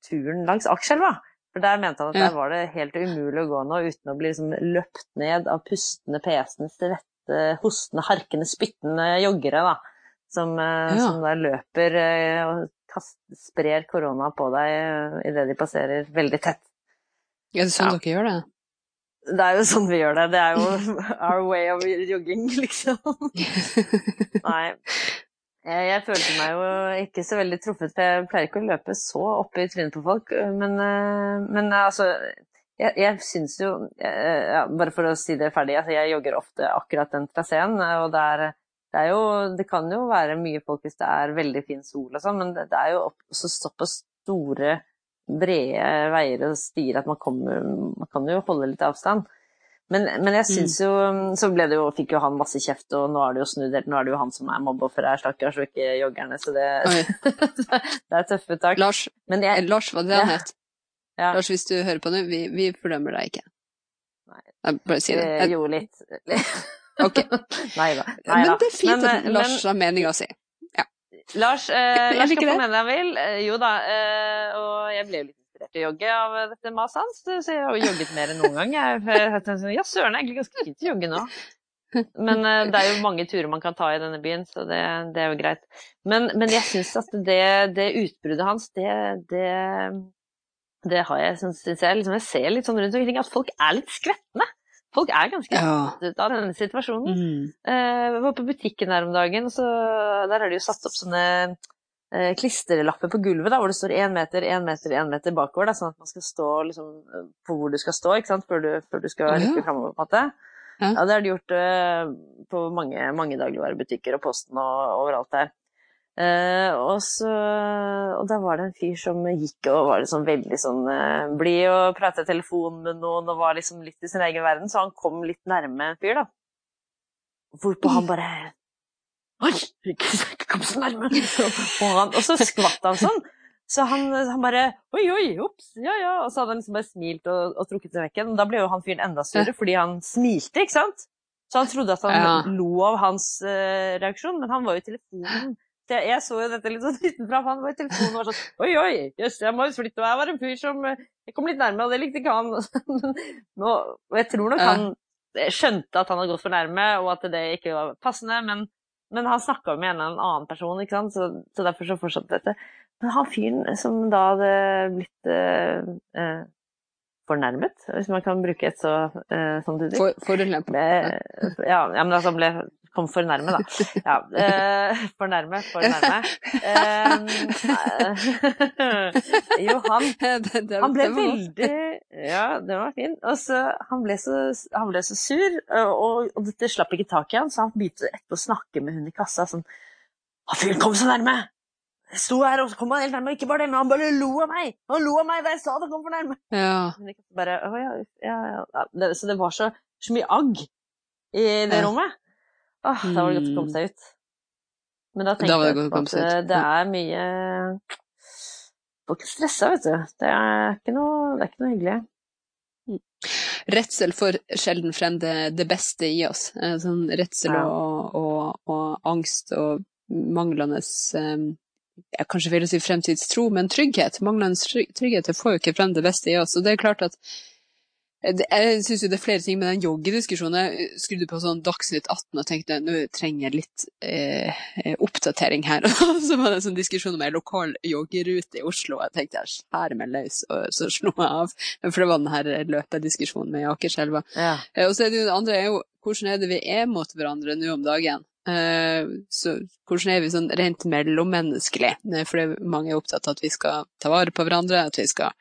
turen langs Akerselva. For der mente han at der var det helt umulig å gå nå uten å bli liksom løpt ned av pustende, pesende, svette, hostende, harkende, spyttende joggere, da. Som, ja. som da løper og kast, sprer korona på deg idet de passerer veldig tett. Ja, det er sånn ja. dere gjør det? Det er jo sånn vi gjør det. Det er jo our way of jogging, liksom. Nei. Jeg, følte meg jo ikke så veldig truffet, for jeg pleier ikke å løpe så opp i trynet på folk. Men, eh, men altså Jeg, jeg syns jo ja, Bare for å si det ferdig, altså, jeg jogger ofte akkurat den traseen. Og det er, det er jo Det kan jo være mye folk hvis det er veldig fin sol og sånn, men det, det er jo også såpass store brede veier og stier at man, kommer, man kan jo holde litt avstand. Men, men jeg syns mm. jo Så jo, fikk jo han masse kjeft, og nå er det jo snudd helt. Nå er det jo han som er mobbeofferet her, stakkars, og ikke joggerne. Så det, det er tøffe tak. Lars, jeg, eh, Lars var det han het? Ja. Lars, hvis du hører på nå, vi, vi fordømmer deg ikke. Nei. Jeg bare si det. Jeg, jo, litt. ok. Nei da. Men det er fint men, at Lars har meninga si. Lars, eh, Lars skal få mene det han vil. Eh, jo da, eh, og jeg ble jo litt inspirert å jogge av dette maset hans, så jeg har jo jogget mer enn noen gang. Jeg, jeg, sånn, ja, søren, jeg er egentlig ganske fint å jogge nå. Men eh, det er jo mange turer man kan ta i denne byen, så det, det er jo greit. Men, men jeg syns at det, det, utbruddet hans, det, det, det har jeg, syns jeg liksom, Jeg ser litt sånn rundt omkring at folk er litt skvetne. Folk er ganske ja. av denne situasjonen. Mm. Jeg var på butikken her om dagen, så der er det jo satt opp sånne uh, klistrelapper på gulvet da, hvor det står én meter, én meter, én meter bakover. Da, sånn at man skal stå liksom, på hvor du skal stå ikke sant? Før, du, før du skal rykke framover. på en måte. Ja. ja, det har de gjort uh, på mange, mange dagligvarebutikker og Posten og overalt der. Uh, og, så, og da var det en fyr som gikk og var liksom veldig sånn uh, blid og pratet i telefon med noen og var liksom litt i sin egen verden, så han kom litt nærme en fyr, da. Hvorpå han bare Oi, ikke kom så nærme! og, han, og så skvatt han sånn. Så han, han, bare Oi, oi, ops, ja ja. Og så hadde han liksom bare smilt og, og trukket seg vekk igjen. Da ble jo han fyren enda større fordi han smilte, ikke sant? Så han trodde at han ja. lo av hans uh, reaksjon, men han var jo i telefonen. Jeg, jeg, så jo dette litt sånn utenfra, han var i telefonen og var sånn Oi, oi, jøss, jeg må jo flytte. Og jeg var en fyr som eh, Jeg kom litt nærme, og det likte ikke han. Nå, og jeg tror nok han skjønte at han hadde gått for nærme, og at det ikke var passende, men, men han snakka med en eller annen person, ikke sant, så, så derfor så fortsatte dette. Men han fyren som da hadde blitt eh, eh, fornærmet, hvis man kan bruke et så eh, sånt uttrykk for, Forulempet. Ja, ja, men altså han ble kom for nærme, da. Ja, eh, for nærme, for nærme. Eh, jo, han, han ble veldig Ja, det var fint. Og så, han, ble så, han ble så sur, og, og dette slapp ikke tak i han, så han begynte etterpå å snakke med hun i kassa sånn Han fyren kom så nærme! Jeg sto her, og så kom han helt nærme. Ikke bare det, men han bare lo av meg! Han lo av meg da jeg sa det kom for nærme! Ja. Bare, ja, ja, så det var så, så mye agg i det rommet. Åh, da var det godt å komme seg ut. Men da tenkte da jeg at eh, det er mye Får ikke stressa, vet du. Det er ikke noe, det er ikke noe hyggelig. Mm. Redsel får sjelden frem det, det, beste i oss. Eh, sånn redsel og, og, og, angst og manglende um, ja, kanskje vil si fremtidstro, men trygghet. Manglende trygghet får jo ikke frem det beste i oss. Og det er klart at jeg syns jo det er flere ting med den joggediskusjonen. Jeg skrudde på sånn Dagsnytt 18 og tenkte nå trenger jeg litt eh, oppdatering her. Og så var det en sånn diskusjon om ei lokal joggerute i Oslo, og jeg tenkte jeg skjærer meg løs, og så slo jeg av. For det var den her løpediskusjonen med Akerselva. Ja. Eh, og så er det jo det andre er jo hvordan er det vi er mot hverandre nå om dagen? Eh, så hvordan er vi sånn rent mellommenneskelig? Eh, for mange er opptatt av at vi skal ta vare på hverandre, at vi skal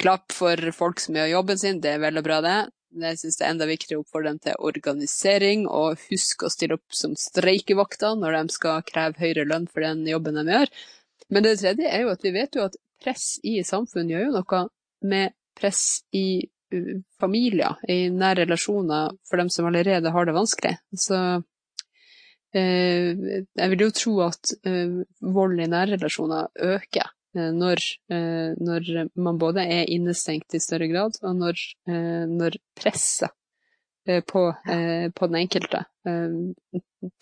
klappe for folk som gjør jobben sin. Det er vel og bra, det. Jeg syns det er enda viktigere å oppfordre dem til organisering, og husk å stille opp som streikevakter når de skal kreve høyere lønn for den jobben de gjør. Men det tredje er jo at vi vet jo at press i samfunn gjør jo noe med press i familier, i nære relasjoner, for dem som allerede har det vanskelig. Så Eh, jeg vil jo tro at eh, vold i nære relasjoner øker eh, når, når, man både er innestengt i større grad, og når, når presset på, på, den enkelte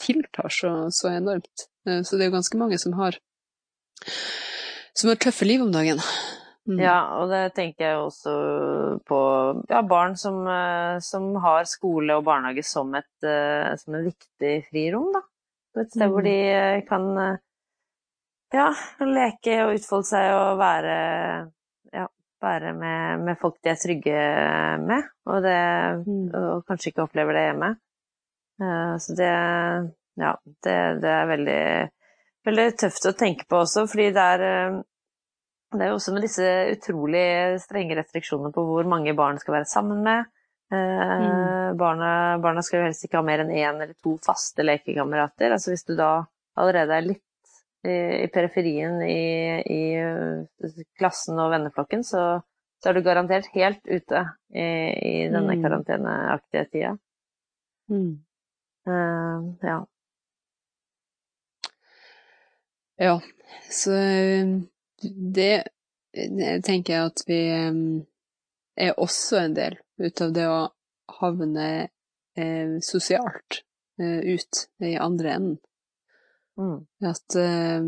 tiltar så, så, enormt. Så det er jo ganske mange som har, som har tøffe liv om dagen. Mm. Ja, og det tenker jeg også på ja, barn som, som, har skole og barnehage som et, som et viktig frirom, da. Et sted mm. hvor de eh, kan eh, å leke og utfolde seg og være, ja, være med, med, folk de er trygge med, og, det, mm. og kanskje ikke opplever det hjemme. Uh, så det ja, det, det er veldig, veldig, tøft å tenke på også, fordi det er det er jo også med disse utrolig strenge restriksjonene på hvor mange barn skal være sammen med. Eh, mm. Barna, barna, skal jo helst ikke ha mer enn én eller to faste lekekamerater. Altså hvis du da allerede er litt i, i periferien i, i, eh, klassen og venneflokken, så, så, er du garantert helt ute i, i denne mm. karanteneaktige tida. Mm. Uh, ja. Ja, så det, det tenker jeg at vi er også en del ut av det å havne eh, sosialt eh, ut i andre enden. Mm. At, eh,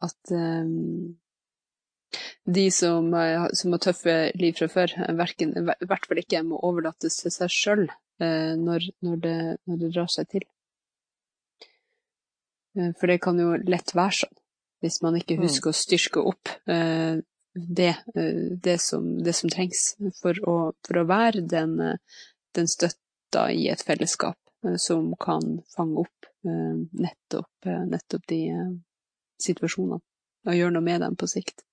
at eh, de som, som, har tøffe liv fra før, i hvert fall ikke må overlates til seg sjøl når, når, når, det drar seg til. For det kan jo lett være sånn, hvis man ikke mm. husker å styrke opp det, det, som, det som, trengs for å, for å være den, den støtta i et fellesskap som kan fange opp nettopp, nettopp de situasjonene og gjøre noe med dem på sikt.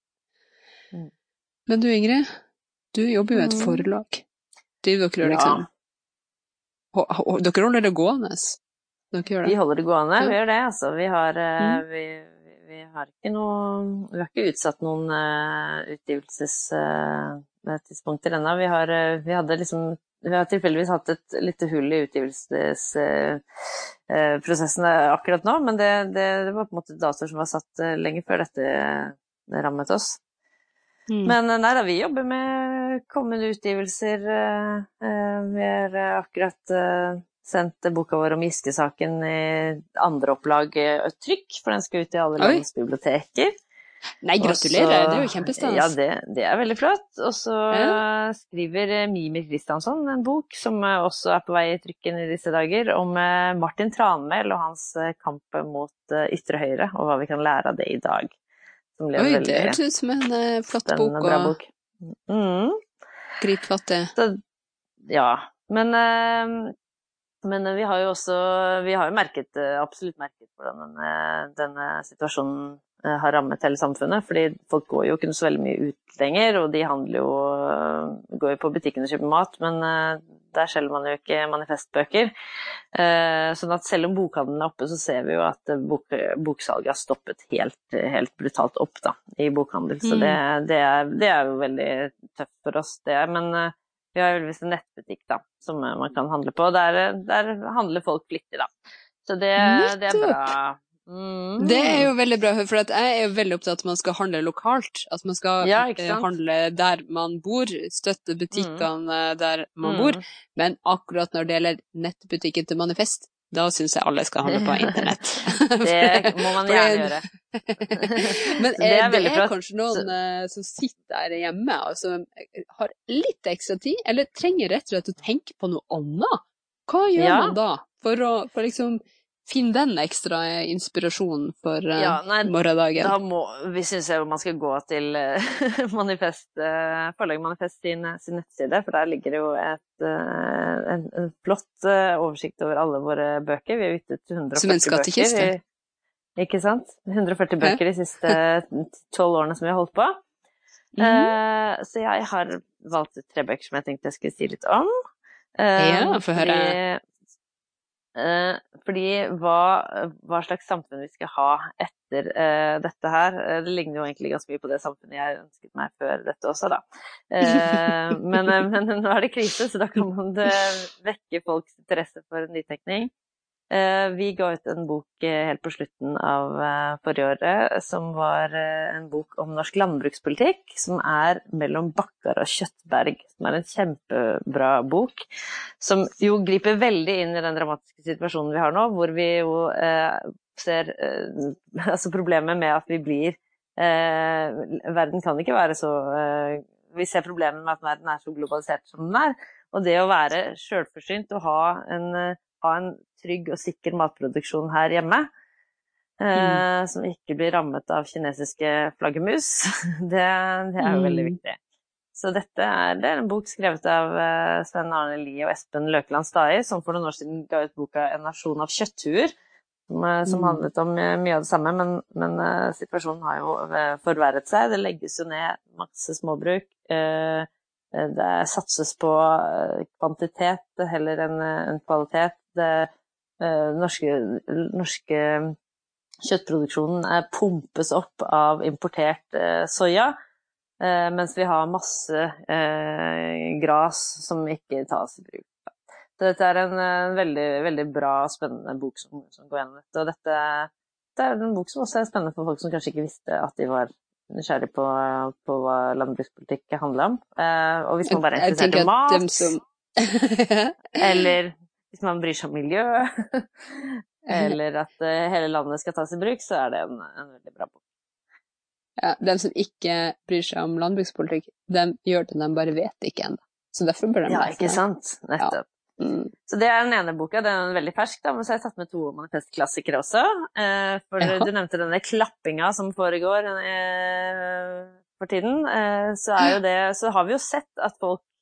Mm. Men du Ingrid, du jobber jo i et mm. forlag. Driver dere og liksom Dere holder det gående? Dere vi holder det gående, vi gjør det. Altså, vi har, eh, mm. vi, vi, har ikke noe Vi har ikke utsatt noen uh, utgivelsestidspunkter ennå. Vi, har, vi hadde liksom vi har tilfeldigvis hatt et lite hull i utgivelsesprosessen akkurat nå, men det, det, det, var på en måte datoer som var satt lenge før dette rammet oss. Mm. Men eh, nei da, vi jobber med kommende utgivelser. Eh, eh, vi har akkurat sendt boka vår om Giske-saken i andre opplag trykk, for den skal ut i alle landets biblioteker. Nei, gratulerer, det er jo kjempestas. Ja, det, det, er veldig flott. Og så ja. skriver Mimir Kristiansson en bok som også er på vei i trykken i disse dager, om Martin Tranmæl og hans kamp mot ytre høyre, og hva vi kan lære av det i dag. Oi, veldig, det hørtes ut som en flott bok. Bra bok. Mm. Grip fatt i. Ja. Men, uh, men vi har jo også Vi har jo merket, absolutt merket hvordan denne, denne situasjonen har rammet hele samfunnet. Fordi folk går jo ikke så veldig mye ut lenger, og de handler jo Går jo på butikken og kjøper mat, men der selger man jo ikke manifestbøker. Eh, sånn at selv om bokhandelen er oppe, så ser vi jo at bok, boksalget har stoppet helt, helt, brutalt opp da, i bokhandel. Så det, mm. det, er, det, er, jo veldig tøft for oss, det. Men eh, vi har heldigvis en nettbutikk da, som man kan handle på. Der, der handler folk flittig, da. Så det, det er bra. Mm. Det er jo veldig bra, for jeg er jo veldig opptatt av at man skal handle lokalt. At man skal ja, eh, handle der man bor, støtte butikkene mm. der man mm. bor. Men akkurat når det gjelder nettbutikken til Manifest, da syns jeg alle skal handle på internett. det må man gjerne gjøre. Men det er, det er kanskje noen uh, som sitter der hjemme og som har litt ekstra tid, eller trenger rett og slett å tenke på noe annet. Hva gjør ja. man da for å for liksom Finn den ekstra inspirasjonen for uh, ja, nei, morgendagen. Da må, vi syns man skal gå til uh, manifest, uh, Forlaget Manifest sin, sin, nettside, for der ligger det jo et, en, en, flott oversikt over alle våre bøker. Vi har yttet 140 bøker. en? Ikke sant? 140 bøker de siste tolv årene som vi har holdt på. Mm. så jeg har valgt tre bøker som jeg tenkte jeg skulle si litt om. ja, få høre. Eh, fordi hva, hva, slags samfunn vi skal ha etter uh, dette her, eh, det ligner jo egentlig ganske mye på det samfunnet jeg ønsket meg før dette også, da. Uh, men, men, nå er det krise, så da kan man vekke folks interesse for nytenkning. Eh, vi ga ut en bok eh, helt på slutten av eh, forrige året som var en bok om norsk landbrukspolitikk, som er 'Mellom bakkar og kjøttberg', som er en kjempebra bok. Som jo griper veldig inn i den dramatiske situasjonen vi har nå, hvor vi jo ser altså problemet med at vi blir Verden kan ikke være så Vi ser problemet med at verden er så globalisert som den er. Og det å være sjølforsynt og ha en ha en trygg og sikker matproduksjon her hjemme. Eh, mm. Som ikke blir rammet av kinesiske flaggermus. Det, det, er jo mm. veldig viktig. Så dette er, det er en bok skrevet av uh, Sven Arne Lie og Espen Løkeland Stai, som for noen år siden ga ut boka 'En nasjon av kjøtthuer', som, uh, som mm. handlet om mye av det samme. Men, men situasjonen har jo forverret seg. Det legges jo ned masse småbruk. det satses på kvantitet heller enn en kvalitet det den norske, norske kjøttproduksjonen pumpes opp av importert eh, soya, eh, mens vi har masse gras som ikke tas i bruk. Så dette er en, veldig, veldig bra og spennende bok som, som, går gjennom dette. Og dette, det er en bok som også er spennende for folk som kanskje ikke visste at de var nysgjerrig på, på hva landbrukspolitikk handler om. og hvis man bare er interessert i mat, som... eller hvis man bryr seg om miljø, eller at uh, hele landet skal tas i bruk, så er det en, en veldig bra bok. Ja, de som ikke bryr seg om landbrukspolitikk, de gjør det, de bare vet ikke ennå. Så derfor bør de Ja, lese ikke sant. Nettopp. Mm. Så det er den ene boka, den er veldig fersk, da, men så har jeg tatt med to manifestklassikere også. Eh, for ja. du nevnte denne klappinga som foregår eh, for tiden. Eh, så det Så har vi jo sett at folk eh,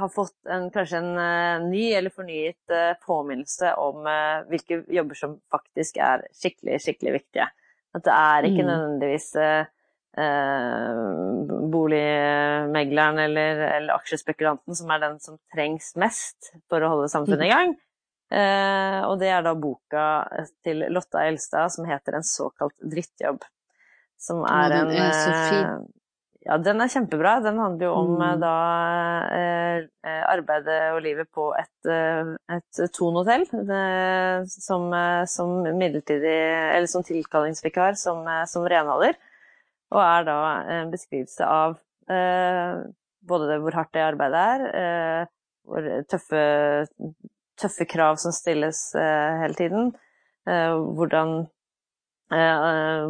har fått en, kanskje en eh, ny eller fornyet eh, påminnelse om eh, hvilke jobber som faktisk er skikkelig, skikkelig viktige. At det er ikke Mm. nødvendigvis eh, eh, boligmegleren eller, eller aksjespekulanten som er den som trengs mest for å holde samfunnet i gang. Eh, og det er da boka til Lotta Elstad som heter En såkalt drittjobb. Som er en er eh, Ja, den er kjempebra. Den handler jo om eh, Mm. da eh, eh, arbeidet og livet på et, et Thon-hotell som, som midlertidig Eller som tilkallingsvikar som, som renholder. Og er da en beskrivelse av eh, både det, hvor hardt det arbeidet er, eh, hvor tøffe, tøffe krav som stilles eh, hele tiden, eh, hvordan,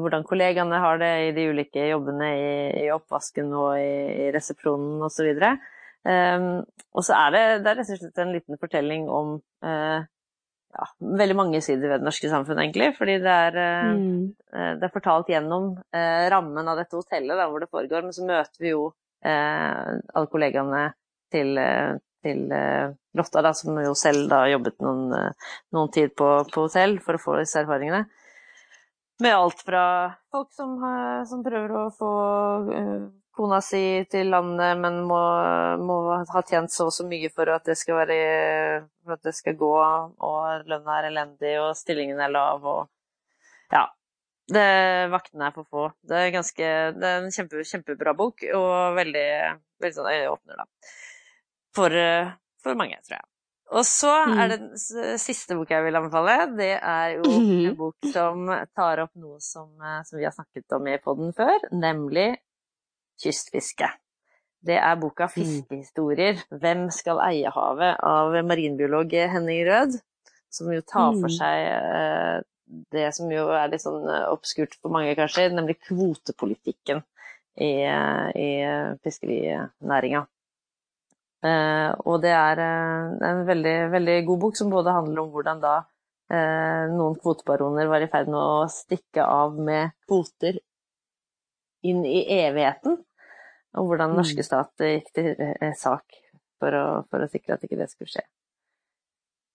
hvordan kollegaene har det i de ulike jobbene i, i oppvasken og i, i resepsjonen osv. Um, og så er det, det er rett og slett en liten fortelling om uh, ja, veldig mange sider ved det norske samfunnet, egentlig. Fordi det er uh, Mm. Eh, Det er fortalt gjennom uh, rammen av dette hotellet da, hvor det foregår, men så møter vi jo eh, alle kollegaene til, eh, til eh, Lotta, da, som jo selv da jobbet noen, eh, noen tid på, på hotell for å få disse erfaringene. Med alt fra folk som, som prøver å få eh, kona si til landet, men må, må ha tjent så og så mye for at være for at det skal gå, og lønna er elendig, og stillingen er lav, og ja. Det, vaktene er for få. Det er, ganske, det er en kjempe, kjempebra bok, og veldig, veldig sånn øyeåpner, da. For, eh, for mange, tror jeg. Og så Mm. er det den siste boka jeg vil anbefale. Det er jo Mhm. en bok som tar opp noe som, eh, som vi har snakket om i podden før, nemlig kystfiske. Det er boka 'Fiskehistorier. Hvem skal eie havet?' av marinbiolog Henning Rød, som jo tar for Mm. seg eh, det som jo er litt sånn oppskurt for mange, kanskje, nemlig kvotepolitikken i, eh, i fiskerinæringa. Eh, og det er eh, en veldig, veldig god bok som både handler om hvordan da eh, noen kvotebaroner var i ferd med å stikke av med kvoter inn i evigheten, og hvordan den norske Mm. stat gikk til eh, sak for å, for å sikre at ikke det skulle skje.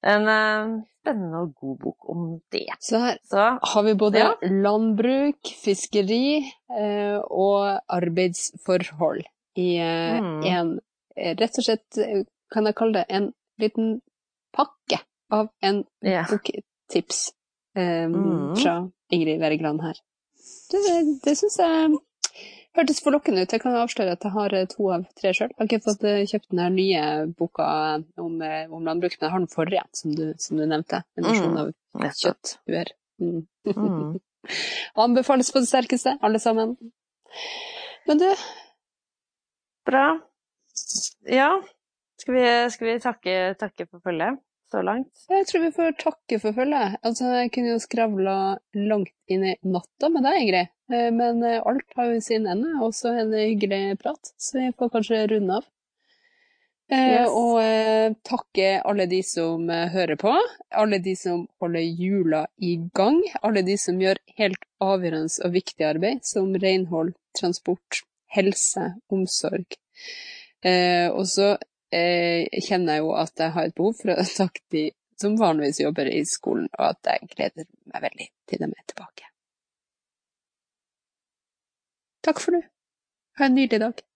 En eh, spennende og god bok om det. Så her Så har vi både Ja. landbruk, fiskeri eh, og arbeidsforhold i eh, Mm. Eh, Rett og slett, eh, kan jeg kalle det, en liten pakke av en yeah. boktips um, Mm. fra Ingrid Wergeland her. Det, det syns jeg hørtes forlokkende ut. Jeg kan avsløre at jeg har eh, to av tre sjøl. Jeg har ikke fått kjøpt den her nye boka om, om landbruk, men jeg har den forrige, som du, som du nevnte. En versjon Mm. av kjøtt. kjøtthuer. Mm. Mm. Anbefales på det sterkeste, alle sammen. Men du, Bra. Ja. Skal vi, skal vi takke, takke for følget så langt? jeg tror vi får takke for følget. Altså, jeg kunne jo skravla langt inn i natta med deg, Ingrid. Eh, Men eh, alt har jo sin ende, og så er det hyggelig prat, så vi får kanskje runde av. Eh, Yes. Og eh, takke alle de som eh, hører på, alle de som holder jula i gang, alle de som gjør helt avgjørende og viktig arbeid, som renhold, transport, helse, omsorg. Eh, og så eh, kjenner jeg jo at jeg har et behov for å takke de som vanligvis jobber i skolen, og at jeg gleder meg veldig til de er tilbake. Takk for nå. Ha en nydelig dag.